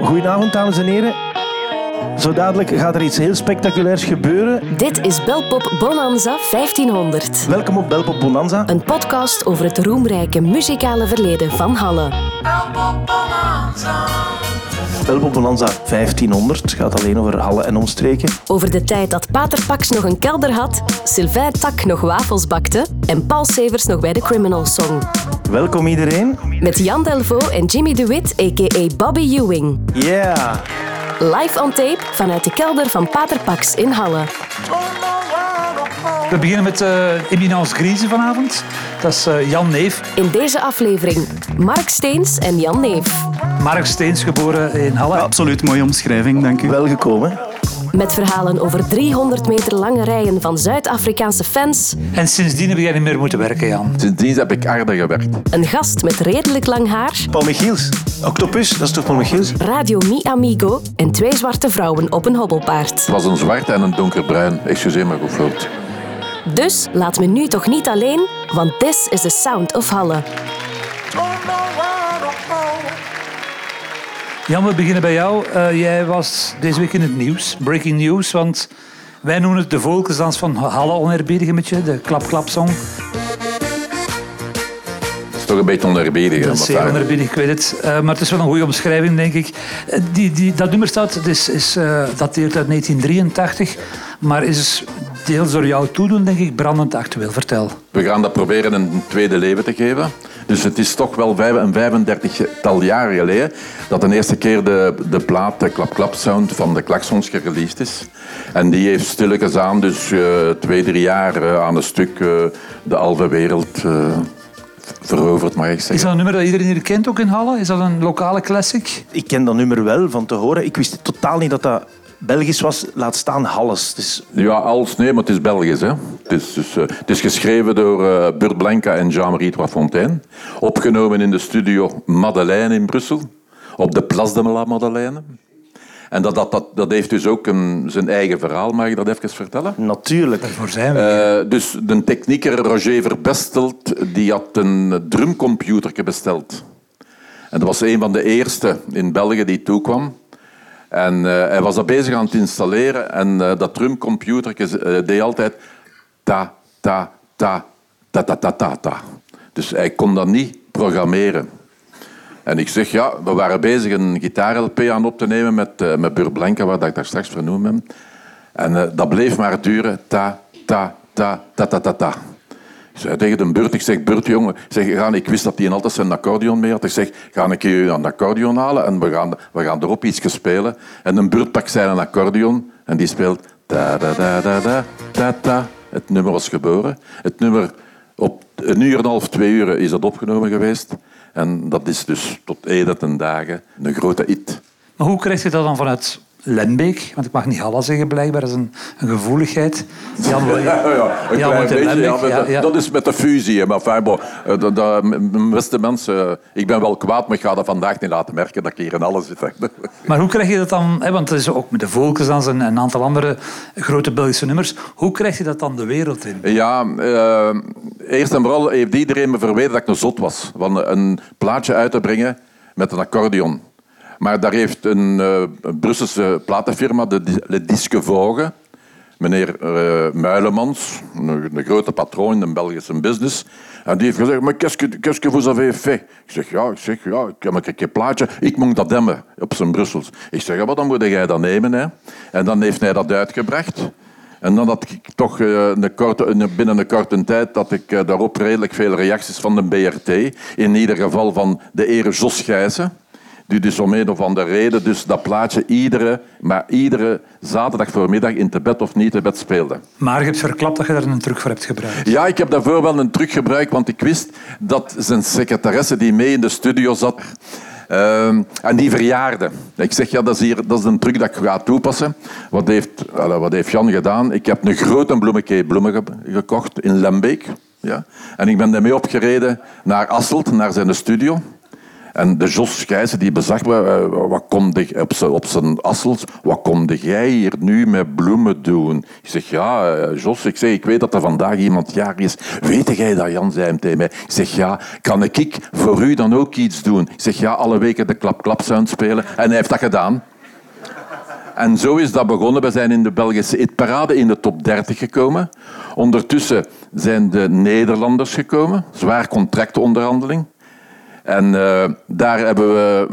Goedenavond, dames en heren. Zo dadelijk gaat er iets heel spectaculairs gebeuren. Dit is Belpop Bonanza 1500. Welkom op Belpop Bonanza. Een podcast over het roemrijke muzikale verleden van Halle. Belpop Bonanza 1500 gaat alleen over Halle en omstreken. Over de tijd dat Pater Pax nog een kelder had, Sylvain Tak nog wafels bakte en Paul Severs nog bij de Criminal Song. Welkom iedereen. Met Jan Delvaux en Jimmy DeWitt, a.k.a. Bobby Ewing. Yeah. Live on tape vanuit de kelder van Pater Pax in Halle. We beginnen met uh, Eminence Grise vanavond. Dat is uh, Jan Neef. In deze aflevering Mark Steens en Jan Neef. Mark Steens, geboren in Halle. Absoluut, mooie omschrijving, dank u. Welgekomen. Met verhalen over 300 meter lange rijen van Zuid-Afrikaanse fans. En sindsdien heb jij niet meer moeten werken, Jan. Sindsdien heb ik harder gewerkt. Een gast met redelijk lang haar. Paul Michiels. Octopus, dat is toch Paul Michiels? Radio Mi Amigo en twee zwarte vrouwen op een hobbelpaard. Het was een zwart en een donkerbruin. Excuseer me goed. Dus laat me nu toch niet alleen, want this is the sound of Halle. Jan, we beginnen bij jou. Uh, jij was deze week in het nieuws, breaking news, want wij noemen het de volksdans van Halle oneerbiedig een beetje, de klap-klap-song. Het is toch een beetje oneerbiedig. Dat is zeer oneerbiedig, ik weet het. Uh, maar het is wel een goede omschrijving, denk ik. Uh, die, die, dat nummer staat, het is, is, dateert uit 1983, maar is deels door jou toedoen, denk ik, brandend actueel. Vertel. We gaan dat proberen een tweede leven te geven. Dus het is toch wel een 35-tal jaar geleden dat de eerste keer de, de plaat, de klap-klap sound van de klaksons gereleased is. En die heeft stilletjes aan, dus uh, twee, drie jaar uh, aan een stuk uh, de halve wereld veroverd, mag ik zeggen. Is dat een nummer dat iedereen hier kent, ook in Halle? Is dat een lokale classic? Ik ken dat nummer wel van te horen. Ik wist totaal niet dat dat Belgisch was, laat staan Halles. Dus... Ja, als nee, maar het is Belgisch. Hè. Het, is, dus, uh, het is geschreven door uh, Burt Blanca en Jean-Marie Fontaine. Opgenomen in de studio Madeleine in Brussel. Op de Place de la Madeleine. En dat, dat, dat, dat heeft dus ook een, zijn eigen verhaal. Mag ik dat even vertellen? Natuurlijk. Daarvoor zijn we. Uh, dus de technieker Roger Verbestelt die had een drumcomputer besteld. En dat was een van de eerste in België die toekwam. En uh, hij was dat bezig aan het installeren en uh, dat drumcomputer uh, deed altijd ta, ta, ta, ta, ta, ta, ta. Dus hij kon dat niet programmeren. En ik zeg, ja, we waren bezig een gitaar-LP aan op te nemen met, met Bur Blanca, wat ik daar straks vernoemd heb. En dat bleef maar duren, ta, ta, ta, ta, ta, ta, ta. Zei tegen de Burt, ik zeg, Burt, jongen, zeg, ga, ik wist dat hij altijd zijn accordeon mee had. Ik zeg, ga ik je een accordeon halen en we gaan, we gaan erop iets spelen. En de Burt pakt zijn accordeon en die speelt da da da da da da da. Het nummer was geboren. Het nummer, op een uur en een half, twee uur is dat opgenomen geweest. En dat is dus tot heden ten dagen een grote hit. Maar hoe krijg je dat dan vanuit Lembeek, want ik mag niet Halle zeggen blijkbaar, dat is een, een gevoeligheid. Jan, ja, ja, een Jan klein beetje, Lembeek, ja, ja, Dat is met de fusie. Maar bon, de, de, beste mensen, ik ben wel kwaad, maar ik ga dat vandaag niet laten merken dat ik hier in Halle zit. Maar hoe krijg je dat dan, hè, want het is ook met de Volksdans en een aantal andere grote Belgische nummers, hoe krijg je dat dan de wereld in? Ja, uh, eerst en vooral heeft iedereen me verweten dat ik een zot was. Van een plaatje uit te brengen met een accordeon. Maar daar heeft een uh, Brusselse platenfirma, de, de Disque Vogue, meneer uh, Muilemans, een, grote patroon in de Belgische business, en die heeft gezegd, maar qu'est-ce que vous avez fait? Ik zeg, ja, ik, zeg, ja, ik heb een plaatje, ik moet dat demmen op zijn Brussels. Ik zeg, wat dan moet jij dat nemen? Hè? En dan heeft hij dat uitgebracht. En dan had ik toch een korte, binnen een korte tijd dat ik daarop redelijk veel reacties van de BRT. In ieder geval van de ere Jos Gijssen die dus om een of andere reden dus dat plaatje iedere, maar iedere zaterdag voormiddag in te bed of niet te bed speelde. Maar je hebt verklapt dat je daar een truc voor hebt gebruikt. Ja, ik heb daarvoor wel een truc gebruikt, want ik wist dat zijn secretaresse die mee in de studio zat, uh, en die verjaarde. Ik zeg, ja, dat is, hier, dat is een truc dat ik ga toepassen. Wat heeft, wat heeft Jan gedaan? Ik heb een grote bloemetje bloemen gekocht in Lembeek. Ja. En ik ben daarmee opgereden naar Asselt, naar zijn studio. En de Jos Schijzen die bezag me, eh, wat komt de, op zijn, assels, wat kom jij hier nu met bloemen doen? Ik zeg, ja, eh, Jos, ik, zeg, ik weet dat er vandaag iemand jarig is. Weet jij dat, Jan, zei hem tegen mij. Ik zeg, ja, kan ik voor u dan ook iets doen? Ik zeg, ja, alle weken de klap-klap-sound spelen. En hij heeft dat gedaan. En zo is dat begonnen. We zijn in de Belgische hitparade in de top 30 gekomen. Ondertussen zijn de Nederlanders gekomen. Zwaar contractonderhandeling. En uh, daar hebben we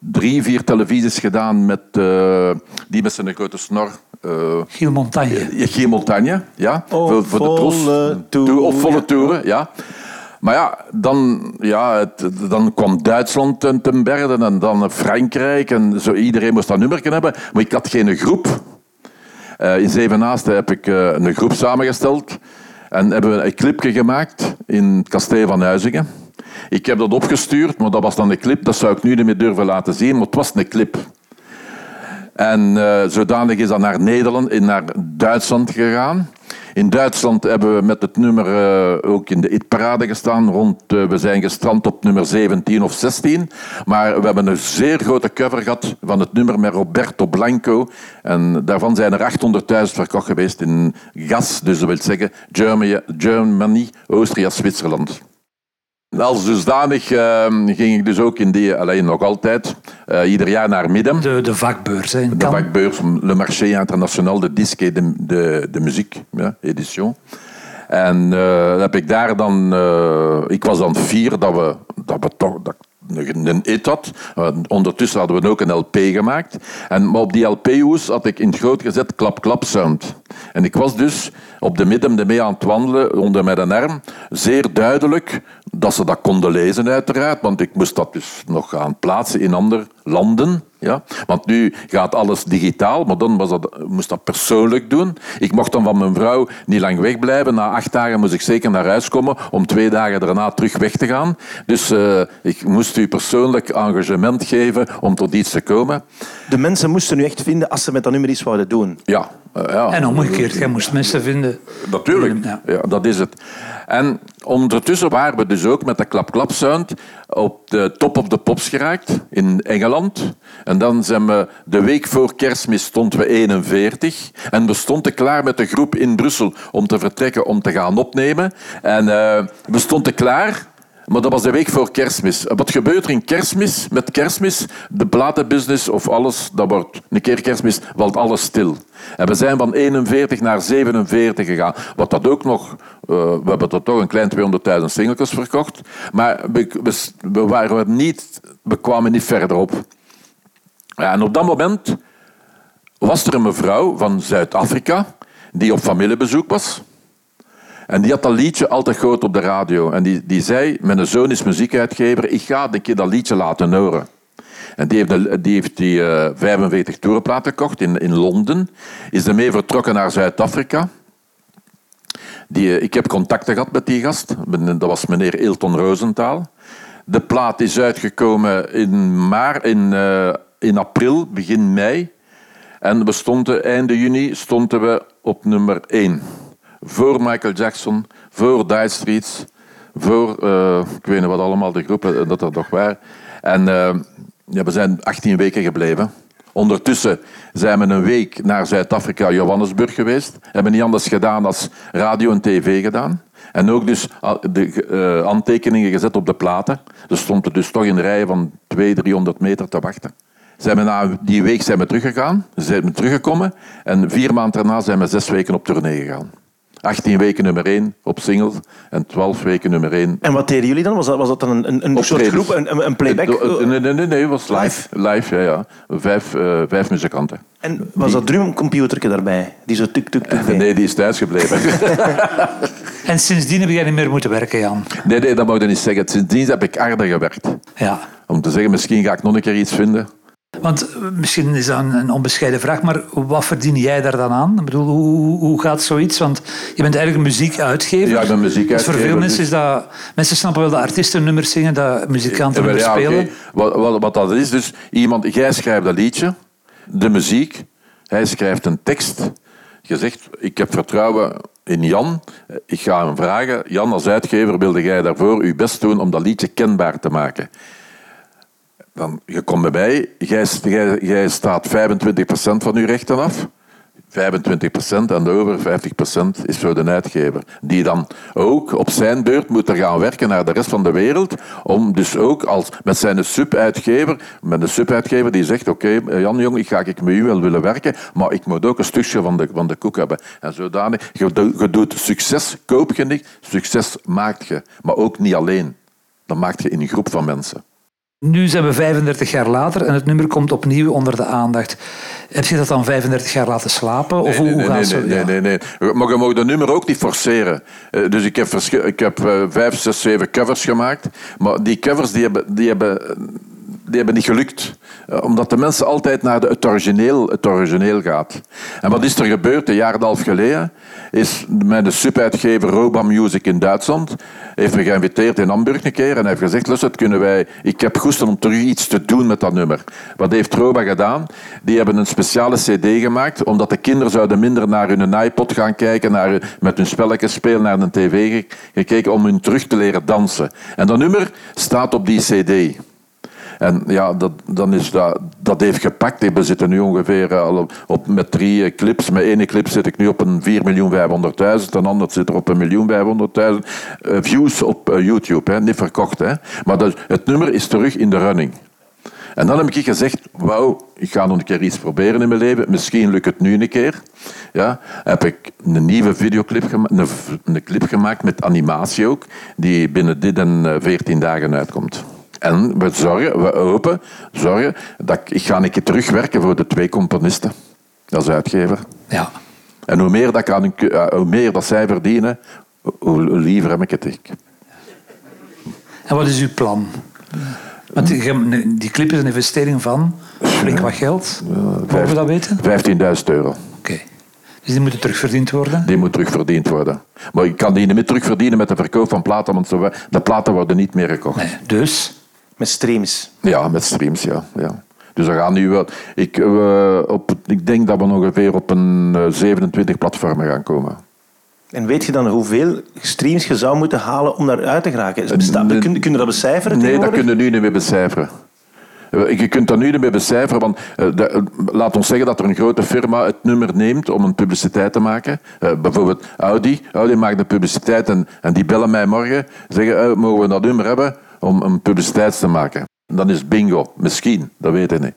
drie, vier televisies gedaan met uh, die met zijn grote snor. Uh, Giel Montagne. Giel Montagne, ja. Of voor, voor de tros. Of volle toeren, ja. Maar ja, dan, ja het, dan kwam Duitsland ten, ten berden en dan Frankrijk. En zo, iedereen moest dat nummer hebben. Maar ik had geen groep. Uh, in Zevenaasten heb ik uh, een groep samengesteld. En hebben we een clipje gemaakt in het kasteel van Huizingen. Ik heb dat opgestuurd, maar dat was dan een clip. Dat zou ik nu niet meer durven laten zien, maar het was een clip. En uh, zodanig is dat naar Nederland, naar Duitsland gegaan. In Duitsland hebben we met het nummer uh, ook in de hitparade gestaan. Rond, uh, we zijn gestrand op nummer 17 of 16. Maar we hebben een zeer grote cover gehad van het nummer met Roberto Blanco. En daarvan zijn er 800.000 verkocht geweest in gas. Dus dat wil zeggen Germany, Germany Oostenrijk, Zwitserland. Als dusdanig uh, ging ik dus ook in die, alleen nog altijd, uh, ieder jaar naar Midden. De, de vakbeurs, hè? De vakbeurs, Le Marché International de Disque de, de, de Muziek, ja, edition. En uh, heb ik daar dan, uh, ik was dan vier dat we, dat we toch, dat een hit had. Ondertussen hadden we ook een LP gemaakt. En, maar op die LP-hoes had ik in het groot gezet klap klap sound. En ik was dus op de midden mee aan het wandelen onder mijn arm. Zeer duidelijk dat ze dat konden lezen uiteraard, want ik moest dat dus nog gaan plaatsen in andere landen. Ja? Want nu gaat alles digitaal, maar dan was dat, moest dat persoonlijk doen. Ik mocht dan van mijn vrouw niet lang wegblijven. Na acht dagen moest ik zeker naar huis komen om twee dagen daarna terug weg te gaan. Dus uh, ik moest u persoonlijk engagement geven om tot iets te komen. De mensen moesten u echt vinden als ze met dat nummer iets zouden doen? Ja. Ja. En omgekeerd, jij moest mensen vinden. Natuurlijk, ja. ja. dat is het. En ondertussen waren we dus ook met de klap-klap sound op de top of the pops geraakt in Engeland. En dan zijn we de week voor kerstmis stonden we 41. En we stonden klaar met de groep in Brussel om te vertrekken, om te gaan opnemen. En uh, we stonden klaar maar dat was de week voor kerstmis. Wat gebeurt er in kerstmis? Met kerstmis, de platenbusiness of alles, dat wordt een keer kerstmis, valt alles stil. En we zijn van 41 naar 47 gegaan. Wat dat ook nog, uh, we hebben toch een klein 200.000 singeltjes verkocht. Maar we, we, waren niet, we kwamen niet verder op. En op dat moment was er een mevrouw van Zuid-Afrika die op familiebezoek was. En die had dat liedje altijd gehoord op de radio. En die, die zei, mijn zoon is muziekuitgever, ik ga een keer dat liedje laten horen. En die heeft die, heeft die uh, 45 toerenplaten gekocht in, in Londen. Is ermee vertrokken naar Zuid-Afrika. Die, ik heb contacten gehad met die gast. Dat was meneer Ilton Rosenthal. De plaat is uitgekomen in, maar, in, in april, begin mei. En we stonden, einde juni stonden we op nummer 1 voor Michael Jackson, voor Dire Streets, voor, uh, ik weet niet wat allemaal, de groepen eh, dat er nog waren. En uh, ja, we zijn 18 weken gebleven. Ondertussen zijn we een week naar Zuid-Afrika, Johannesburg geweest. Hebben niet anders gedaan als radio en tv gedaan. En ook dus de uh, handtekeningen gezet op de platen. Dus stonden dus toch in rijen van 200, 300 meter te wachten. Zijn we na die week zijn we teruggegaan, zijn we teruggekomen. En vier maanden daarna zijn we zes weken op tournee gegaan. 18 weken nummer 1 op single en 12 weken nummer 1. En wat deden jullie dan? Was dat, was dat dan een, een soort groep, een, een playback? Nee, nee, nee, nee, het was live. Live, ja, ja. Vijf, uh, vijf muzikanten. En was dat drumcomputertje daarbij? Die zo tuk, tuk, tuk. Nee, die is thuis gebleven. en sindsdien heb jij niet meer moeten werken, Jan? Nee, nee dat mag je niet zeggen. Sindsdien heb ik harder gewerkt. Ja. Om te zeggen, misschien ga ik nog een keer iets vinden. Want eh, misschien is dat een onbescheiden vraag, maar wat verdien jij daar dan aan? Ik bedoel, hoe, hoe gaat zoiets? Want je bent eigenlijk een muziekuitgever. Ja, ik ben muziekuitgever. Dus voor veel mensen is dat... Mensen snappen wel dat artiesten nummers zingen, dat muzikanten ja, nummers ja, spelen. Okay. Wat, wat, wat, dat is, dus iemand... Jij schrijft dat liedje, de muziek, hij schrijft een tekst. Je zegt, ik heb vertrouwen in Jan. Ik ga hem vragen, Jan als uitgever, wilde jij daarvoor je best doen om dat liedje kenbaar te maken? Van, je komt bij mij, jij, staat 25% van je rechten af. 25% en de over 50% is voor de uitgever. Die dan ook op zijn beurt moet er gaan werken naar de rest van de wereld. Om dus ook als, met zijn sub-uitgever, met een sub-uitgever die zegt: Oké, Jan Jong, ik ga ik met u wel willen werken, maar ik moet ook een stukje van de, van de koek hebben. En zodanig, je doet succes, koop je niet, succes maakt je. Maar ook niet alleen. Dat maakt je in een groep van mensen. Nu zijn we 35 jaar later en het nummer komt opnieuw onder de aandacht. Heb je dat dan 35 jaar laten slapen? Of hoe, hoe nee, gaat nee, nee, Ja. nee, nee, nee. Maar je mag dat nummer ook niet forceren. Eh, Dus ik heb, ik heb eh, vijf, zes, zeven covers gemaakt. Maar die covers die hebben, die hebben, die hebben niet gelukt. Eh, Omdat de mensen altijd naar de, het, origineel, gaat. En wat is er gebeurd een jaar en een half geleden? Is mijn subuitgever Roba Music in Duitsland heeft me geïnviteerd in Hamburg een keer en heeft gezegd, luister, kunnen wij, ik heb goesting om terug iets te doen met dat nummer. Wat heeft Roba gedaan? Die hebben een speciale cd gemaakt, omdat de kinderen zouden minder naar hun iPod gaan kijken, naar, met hun spelletjes spelen, naar een tv ge- gekeken, om hun terug te leren dansen. En dat nummer staat op die cd. En ja, dat, dan is dat, dat heeft gepakt. We zitten nu ongeveer eh, al op, met drie clips. Met één clip zit ik nu op een 4.500.000. Een ander zit er op een 1.500.000 eh, views op eh, YouTube. Hè. Niet verkocht. Hè. Maar dat, het nummer is terug in de running. En dan heb ik gezegd, wauw, ik ga nog een keer iets proberen in mijn leven. Misschien lukt het nu een keer. Ja, heb ik een nieuwe videoclip gemaakt, een, een clip gemaakt met animatie ook, die binnen dit en eh, 14 dagen uitkomt. En we zorgen, we hopen, zorgen dat ik, ik ga een keer terugwerken voor de twee componisten als uitgever. Ja. En hoe meer, dat ik aan eh, hoe meer dat zij verdienen, hoe, liever heb ik het. Ik. En wat is uw plan? Want die, clip is een investering van flink wat geld. Mogen we dat weten? 15.000 euro. Oké. Dus die moeten terugverdiend worden? Die moet terugverdiend worden. Maar ik kan die niet meer terugverdienen met de verkoop van platen, want de platen worden niet meer gekocht. Nee. Dus? Met streams. Ja, met streams, ja. ja. Dus we gaan nu wel... Ik, eh, op, ik denk dat we ongeveer op een eh, 27 platformen gaan komen. En weet je dan hoeveel streams je zou moeten halen om daaruit te geraken? Nee. kun, kun je dat becijferen Nee, dat kunnen we nu niet meer becijferen. Eh, Je kunt dat nu niet meer becijferen, want eh, de- eh, laat ons zeggen dat er een grote firma het nummer neemt om een publiciteit te maken. Eh, bijvoorbeeld Audi. Audi maakt de publiciteit en, en die bellen mij morgen. Zeggen, eh, mogen we dat nummer hebben om een publiciteit te maken? Dan is bingo. Misschien, dat weet ik niet.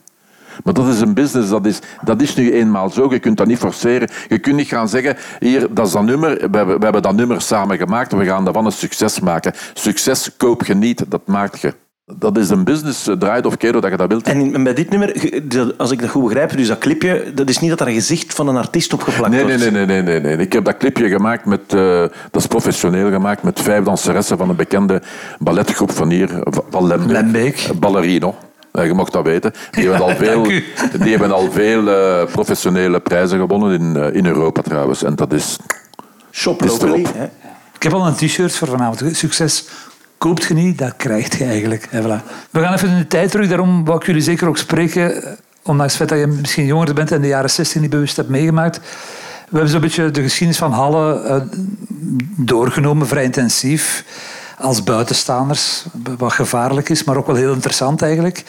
Maar dat is een business, dat is, dat is nu eenmaal zo. Je kunt dat niet forceren. Je kunt niet gaan zeggen, hier, dat is dat nummer, we hebben, we hebben dat nummer samen gemaakt, we gaan daarvan een succes maken. Succes koop je niet, dat maak je. Dat is een business, eh, draait of keer dat je dat wilt. En in- bij dit nummer, als ik dat goed begrijp, dus dat clipje, dat is niet dat er een gezicht van een artiest opgeplakt Nee, nee, wordt. nee, nee, nee, nee, nee. Ik heb dat clipje gemaakt met, eh, dat is professioneel gemaakt, met vijf danseressen van een bekende balletgroep van hier, van Lembeek. Lembeek. Ballerino. Eh, Je mocht dat weten. Die hebben al veel, Dank u. die hebben al veel eh, professionele prijzen gewonnen in, in Europa trouwens. En dat is... Shop locally. Ik heb al een t-shirt voor vanavond. Succes koopt je niet, dat krijgt je eigenlijk. En voilà. We gaan even in de tijd terug, daarom wou ik jullie zeker ook spreken. eh, Ondanks het feit dat je misschien jonger bent en de jaren 60 niet bewust hebt meegemaakt. We hebben zo'n beetje de geschiedenis van Halle eh, doorgenomen, vrij intensief. Als buitenstaanders, wat gevaarlijk is, maar ook wel heel interessant eigenlijk.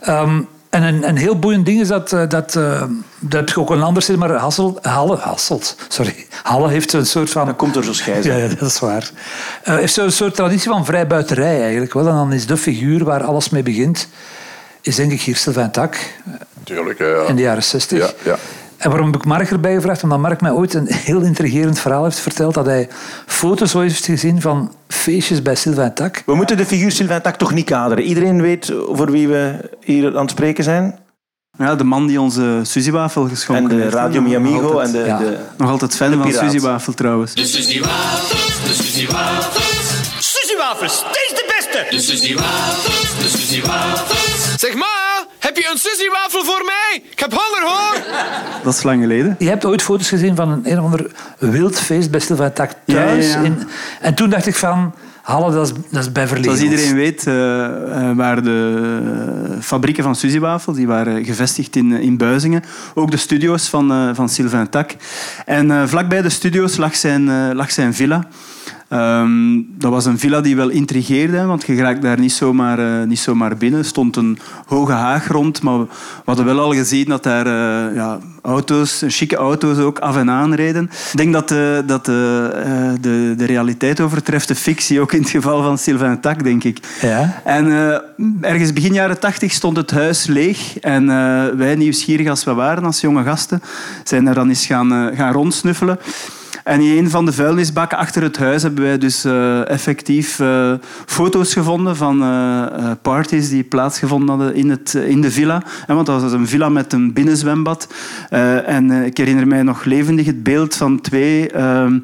Ehm, en een, een heel boeiend ding is dat, eh, dat, eh, dat heb je ook een ander zin, maar Hassel, Halle, Hasselt, sorry. Halle heeft een soort van Dat komt door zo'n schijf. ja, ja, dat is waar. Eh heeft zo'n soort traditie van vrijbuiterij eigenlijk wel. En dan is de figuur waar alles mee begint, is denk ik hier Sylvain Tak Tuurlijk, ja. in de jaren 60. Ja, ja. En waarom heb ik Mark erbij gevraagd? Omdat Mark mij ooit een heel intrigerend verhaal heeft verteld dat hij foto's ooit heeft gezien van feestjes bij Sylvain Tak. We moeten de figuur Sylvain Tak toch niet kaderen. Iedereen weet voor wie we hier aan het spreken zijn. Ja, de man die onze Suzy-wafel geschonken En de heeft. Radio Mi Nog Amigo altijd- en de... Ja. de Nog altijd fan van. Suzy-wafel trouwens. De Suzy Wafels, de Suzy Wafels. Suzy Wafels, steeds de beste! De Suzy Wafels, de Suzy Wafels. Zeg maar, heb je een Suzy Wafel voor mij? Ik heb honger hoor! Dat is lang geleden. Je hebt ooit foto's gezien van een, een of ander wild feest bij Sylvain Tak thuis. Ja, ja, ja. In, en toen dacht ik van, Halle, dat is, dat is bij verleden. Zoals iedereen weet eh, eh, waren de eh, fabrieken van Suzy-wafel die waren gevestigd in, in Buizingen. Ook de studio's van, eh, van Sylvain Tak. En eh, vlakbij de studio's lag zijn, lag zijn villa. Ehm, dat was een villa die wel intrigeerde, want je raakt daar niet zomaar, eh, niet zomaar binnen. Er stond een hoge haag rond, maar we hadden wel al gezien dat daar eh, ja, auto's, chique auto's ook af en aan reden. Ik denk dat, de, dat de, eh, de, de realiteit overtreft de fictie, ook in het geval van Sylvain Tak, denk ik. Ja. En eh, ergens begin jaren tachtig stond het huis leeg. En eh, wij, nieuwsgierig als we waren als jonge gasten, zijn er dan eens gaan, eh, gaan rondsnuffelen. En in een van de vuilnisbakken achter het huis hebben wij dus eh, effectief eh, foto's gevonden van eh, parties die plaatsgevonden hadden in, het, in de villa. En want dat was een villa met een binnenzwembad. En ik herinner mij nog levendig het beeld van twee ehm,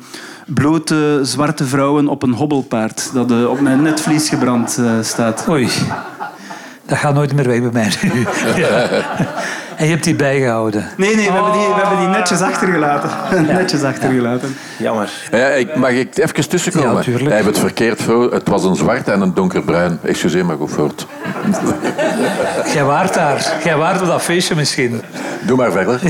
blote zwarte vrouwen op een hobbelpaard dat op mijn netvlies gebrand staat. Oei, dat gaat nooit meer weg bij mij. ja. En je hebt die bijgehouden. Nee, nee, we, hebben die, we hebben die netjes achtergelaten. netjes achtergelaten. Jammer. Ja, ik, mag ik even tussenkomen? Ja, tuurlijk. Hij heeft het verkeerd voor. Het was een zwart en een donkerbruin. Excuseer me goed voort. Jij waart daar. Jij waart op dat feestje misschien. Doe maar verder.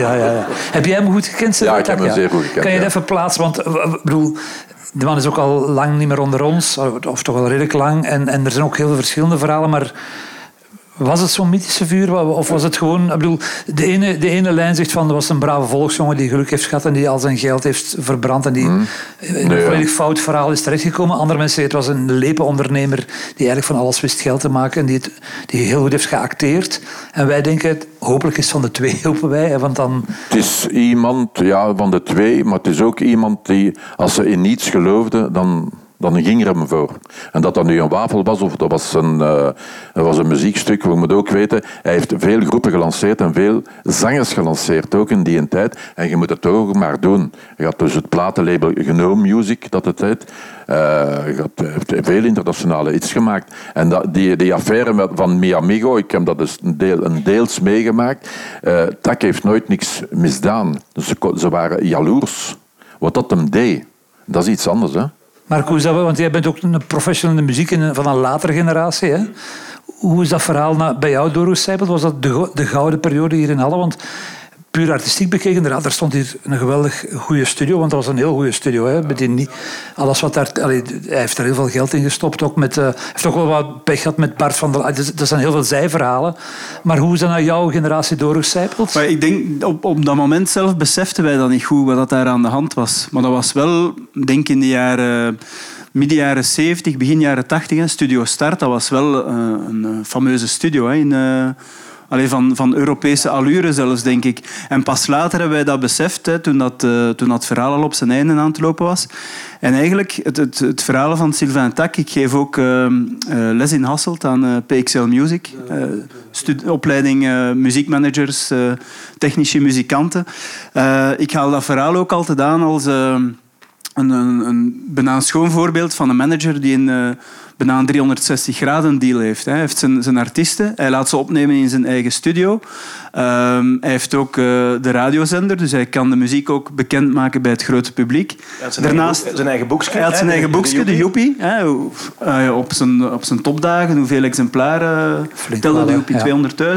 Ja, ja, ja. Heb jij hem goed gekend? Ja, ik heb hem zeer goed gekend, Kan je het ja. even plaatsen? Want eh, ik bedoel, de man is ook al lang niet meer onder ons. Of toch wel redelijk lang. En, en er zijn ook heel veel verschillende verhalen. Maar was het zo'n mythische vuur? Of was het gewoon... Ik bedoel, de ene, de ene lijn zegt van... Er was een brave volksjongen die geluk heeft gehad... en die al zijn geld heeft verbrand... en die in een Nee, ja. volledig fout verhaal is terechtgekomen. Andere mensen zeggen het was een lepe ondernemer... die eigenlijk van alles wist geld te maken... en die, het, die heel goed heeft geacteerd. En wij denken... Hopelijk is van de twee, hopen wij. Want dan... Het is iemand ja, van de twee, maar het is ook iemand die, als ze in niets geloofde, dan, dan er hem voor. En dat dat nu een wafel was of dat was een, eh, dat was een muziekstuk, we moeten ook weten, hij heeft veel groepen gelanceerd en veel zangers gelanceerd, ook in die tijd. En je moet het ook maar doen. Je had dus het platenlabel Gnome Music, dat het heet. Eh, je had, heeft veel internationale iets gemaakt. En dat, die, die affaire van Mi Amigo, ik heb dat dus een, deel, een deels meegemaakt. Eh Tak heeft nooit niks misdaan. Ze, ze waren jaloers. Wat dat hem deed, dat is iets anders. Hè? Maar hoe is dat? Want jij bent ook een professional in de muziek van een latere generatie. Hè? Hoe is dat verhaal bij jou doorgecijpeld? Was dat de, de gouden periode hier in Halle? Want puur artistiek bekeken, er stond hier een geweldig goede studio. Want dat was een heel goede studio. Hè? Alles wat daar, hij heeft er heel veel geld in gestopt. Ook met, eh, heeft ook wel wat pech gehad met Bart van der. Er zijn heel veel zijverhalen. Maar hoe is dat naar jouw generatie doorgecijpeld? Maar ik denk, op, op dat moment zelf beseften wij dat niet goed, wat dat daar aan de hand was. Maar dat was wel, denk in de jaren... Midden jaren 70, begin jaren 80, hè, Studio Start, dat was wel eh, een eh, fameuze studio. Hè, in, allee, van, van Europese allure zelfs, denk ik. En pas later hebben wij dat beseft, hè, toen, dat, eh, toen dat verhaal al op zijn einde aan het lopen was. En eigenlijk, het, het, het verhaal van Sylvain Tak, ik geef ook eh, eh, les in Hasselt aan PXL Music, opleiding muziekmanagers, technische muzikanten. Ik haal dat verhaal ook altijd aan als... een, een, een bijna een schoon voorbeeld van een manager die eh, bijna een 360 graden deal heeft. hè. Hij heeft zijn, zijn artiesten, hij laat ze opnemen in zijn eigen studio. Ehm, hij heeft ook eh, de radiozender, dus hij kan de muziek ook bekendmaken bij het grote publiek. Hij had zijn eigen boek- zijn eigen boekje, Hij had zijn de- eigen de boekje, de Joepie. eh, op, zijn, op zijn topdagen, hoeveel exemplaren Flink telde de? Joepie? Ja.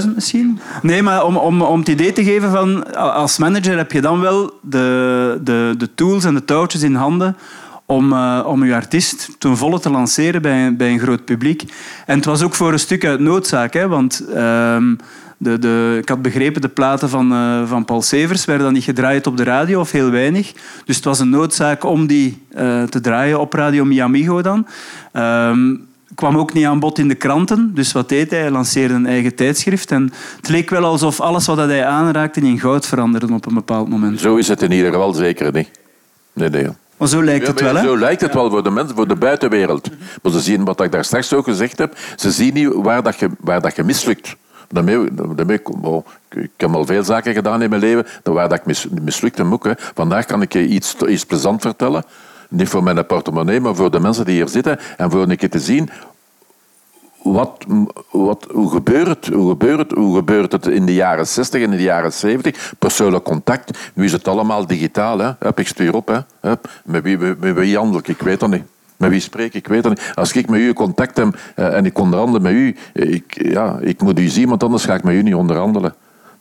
200.000 misschien? Nee, maar om, om, om het idee te geven van... Als manager heb je dan wel de, de, de tools en de touwtjes in handen om, eh, om je artiest ten volle te lanceren bij, een- bij een groot publiek. En het was ook voor een stuk uit noodzaak, hè, want... ehm, de, de, ik had begrepen, de platen van, eh, van Paul Severs werden dan niet gedraaid op de radio, of heel weinig. Dus het was een noodzaak om die eh, te draaien op Radio Miamigo dan. Ehm, kwam ook niet aan bod in de kranten. Dus wat deed hij? Hij lanceerde een eigen tijdschrift. En het leek wel alsof alles wat hij aanraakte in goud veranderde op een bepaald moment. Zo is het in ieder geval zeker niet. Nee, nee. Maar zo lijkt het Ja, wel, hè? Zo lijkt het wel voor de mensen, voor de buitenwereld. Maar ze zien wat ik daar straks ook gezegd heb. Ze zien niet waar, dat je, waar dat je mislukt. Daarmee, daarmee, oh, ik heb al veel zaken gedaan in mijn leven waar dat ik mis, mislukt heb ook. Hè. Vandaag kan ik je iets, iets plezant vertellen. Niet voor mijn portemonnee, maar voor de mensen die hier zitten. En voor een keer te zien wat, wat, hoe, gebeurt, hoe, gebeurt, hoe gebeurt het in de jaren 60 en in de jaren 70? Persoonlijk contact. Nu is het allemaal digitaal. Hè? Hup, ik stuur op. Hè? Hup, met, wie, met, wie handel ik? Ik weet dat niet. Met wie spreek ik? Weet dat niet. Als ik met u contact heb eh, en ik onderhandel met u, ik, ja, ik moet u zien, want anders ga ik met u niet onderhandelen.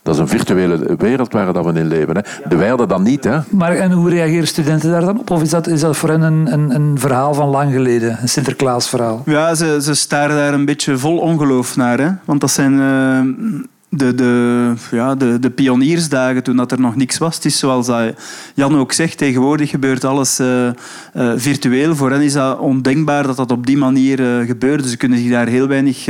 Dat is een virtuele wereld waar dat we in leven. Hè. De wij hadden dat niet. Hè. Maar en hoe reageren studenten daar dan op? Of is dat, is dat voor hen een, een, een verhaal van lang geleden? Een Sinterklaasverhaal? Ja, ze, ze staren daar een beetje vol ongeloof naar. Hè? Want dat zijn eh, de, de, ja, de, de pioniersdagen toen dat er nog niks was. Het is zoals dat Jan ook zegt, tegenwoordig gebeurt alles eh, eh, virtueel. Voor hen is dat ondenkbaar dat dat op die manier eh gebeurt. Dus ze kunnen zich daar heel weinig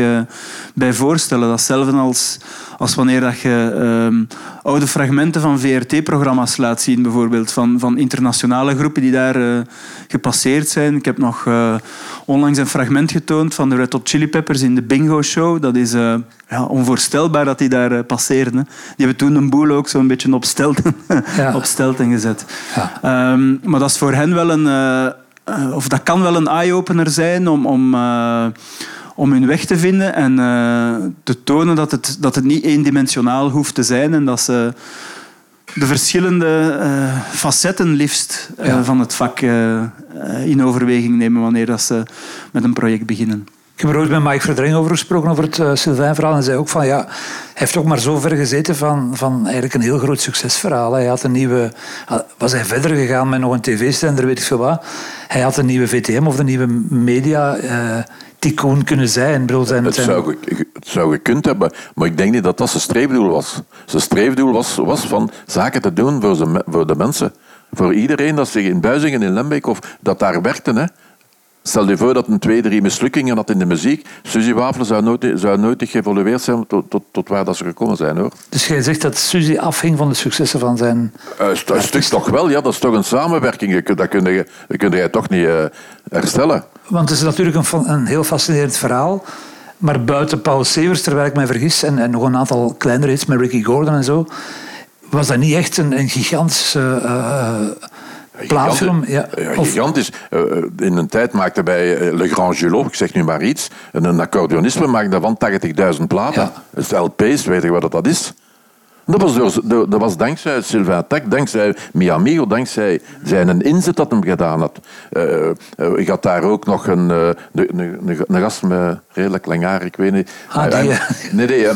bij voorstellen. Datzelfde als, als wanneer dat je ehm, oude fragmenten van VRT-programma's laat zien, bijvoorbeeld van, van internationale groepen die daar gepasseerd zijn. Ik heb nog onlangs een fragment getoond van de Red Hot Chili Peppers in de Bingo Show. Dat is eh, ja, onvoorstelbaar dat die daar eh, passeerden. Die hebben toen een boel ook zo'n beetje op stelten, Ja. op stelten gezet. Ja. Ehm, maar dat is voor hen wel een... eh, of dat kan wel een eye-opener zijn om... om om hun weg te vinden en te tonen dat het, dat het niet eendimensionaal hoeft te zijn en dat ze de verschillende eh, facetten liefst eh, Ja. van het vak eh, in overweging nemen wanneer dat ze met een project beginnen. Ik heb er ooit met Mike Verdring over gesproken, over het uh, Sylvain-verhaal. En zei ook van, ja, hij heeft ook maar zo ver gezeten van, van eigenlijk een heel groot succesverhaal. Hij had een nieuwe... Was hij verder gegaan met nog een tv-zender, weet ik veel wat. Hij had een nieuwe VTM of de nieuwe media... eh tycoon kunnen zijn. Bedoel, zijn, Het zou, het zou gekund hebben, maar ik denk niet dat dat zijn streefdoel was. Zijn streefdoel was, was van zaken te doen voor, me- voor de mensen. Voor iedereen dat zich in Buizingen, in Lembeek, of dat daar werkte. Hè. Stel je voor dat een twee, drie mislukkingen had in de muziek. Suzy Wafelen zou nooit, zou nooit geëvolueerd zijn tot, tot, tot waar dat ze gekomen zijn. Hoor. Dus jij zegt dat Suzy afhing van de successen van zijn... St- een stuk toch wel, ja, dat is toch een samenwerking. Dat kun je, dat kun je toch niet eh, herstellen. Want het is natuurlijk een, een heel fascinerend verhaal. Maar buiten Paul Severs, terwijl ik mij vergis, en, en nog een aantal kleinere hits met Ricky Gordon en zo, was dat niet echt een, een gigantische eh, plaatfilm. Ja. Of- gigantisch. Eh, in een tijd maakte bij eh, Le Grand Gelot, ik zeg nu maar iets, en een accordeonisme maakte daarvan 80.000 platen. Ja. Dus LP's, weet je wat dat is? Dat was, dat was dankzij Sylvain Tech, dankzij Miamigo, dankzij zijn inzet dat hem gedaan had. Eh, eh, ik had daar ook nog een, eh, de- een, een, een gast met redelijk lang haar, ik weet niet. Ah, die, Hij- eh. nee, nee, eh,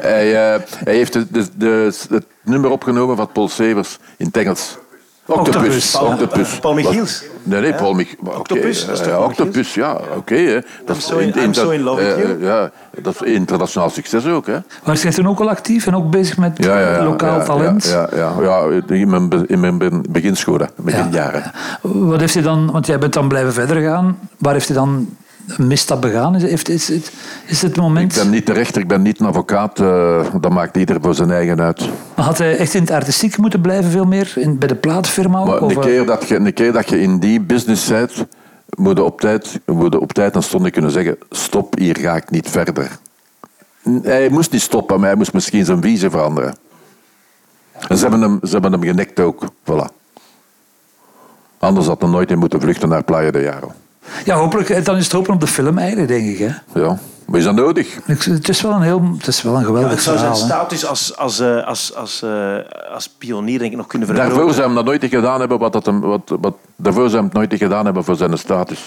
hij, eh, heeft de, de, de- het nummer opgenomen van Paul Severs in het Engels. Octopus. Paul- Octopus. Paul Michiels. Nee, nee, Paul Mich... maar oké, Octopus, dat is eh, ja, Paul Octopus, ja, oké. dat is in- I'm so in love with eh, you. Ja, dat is internationaal succes ook, hè. Was jij toen ook al actief en ook bezig met Ja, ja, ja, lokaal ja, talent? Ja, ja, ja, ja, in mijn, in mijn be- beginscholen, beginjaren. Wat heeft hij dan, want jij bent dan blijven verder gaan. Waar heeft hij dan een misstap begaan? Is, heeft, is, is, is het Ik moment... ben niet de rechter, ik ben niet een advocaat. eh, dat maakt ieder voor zijn eigen uit. Maar Had hij echt in het artistiek moeten blijven, veel meer? In, bij de plaatfirma? Maar of, een eh, keer, dat je, een keer dat je in die business bent, moet je op tijd, moet je op tijd en stonde kunnen zeggen: stop, hier ga ik niet verder. Hij moest niet stoppen, maar hij moest misschien zijn visie veranderen. En ze hebben hem, ze hebben hem genekt ook. Voilà. Anders had hij nooit in moeten vluchten naar Playa de Jaro. Ja, hopelijk. eh, Dan is het hopen op de film eigenlijk, denk ik. Hè? Ja, maar is dat nodig? Ik- Het is wel een, heel, het is wel een geweldig het zou zijn verhaal. status als, als, eh, als, als, eh, als pionier denk ik nog kunnen vergroten. Daarvoor zou hij dat nooit gedaan hebben wat, dat hem, wat, wat, daarvoor zou het nooit gedaan hebben voor zijn status.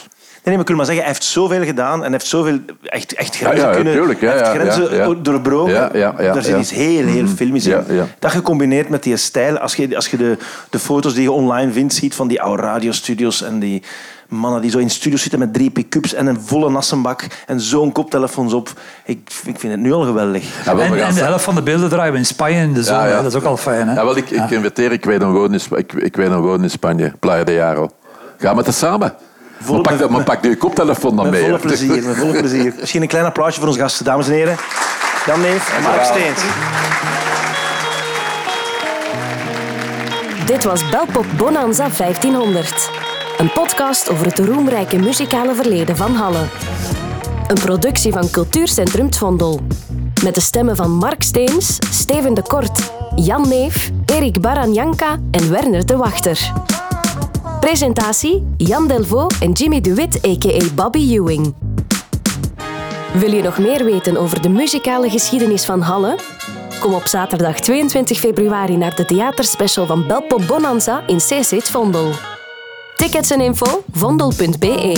Nee, nee, maar kunnen maar zeggen, hij heeft zoveel gedaan en heeft zoveel echt, echt Ja, grenzen ja, kunnen... tuurlijk, ja, hij heeft ja, grenzen ja, ja. doorbroken. Ja, ja, ja, Daar zit ja. iets heel, heel filmisch in. Ja, ja. Dat gecombineerd met die stijl. Als je, als je de, de foto's die je online vindt, ziet van die oude radiostudio's en die mannen die zo in studios zitten met drie pick-ups en een volle nassenbak en zo'n koptelefoons op. Ik, ik vind het nu al geweldig. Ja, En, we gaan en de helft van de beelden draaien we in Spanje in de zon. Ja, ja. hè. Dat is ook al fijn. Hè? Ja, wel, ik, ik inviteer, ik weet een woon in, ik, ik weet een woon in Spanje, Playa de Jaro. Ga met de samen. Volle- maar, pak, de- maar pak je koptelefoon dan Met mee. volle hè. plezier, met volle plezier. Misschien een klein applausje voor onze gasten, dames en heren. Jan Neef en Mark Steens. Dit was Belpop Bonanza 1500. Een podcast over het roemrijke muzikale verleden van Halle. Een productie van Cultuurcentrum Het Vondel. Met de stemmen van Mark Steens, Steven de Kort, Jan Neef, Erik Baranjanka en Werner de Wachter. Presentatie Jan Delvaux en Jimmy de Wit a.k.a. Bobby Ewing. Wil je nog meer weten over de muzikale geschiedenis van Halle? Kom op zaterdag 22 februari naar de theaterspecial van Belpop Bonanza in CC Vondel. Tickets en info wandel.be.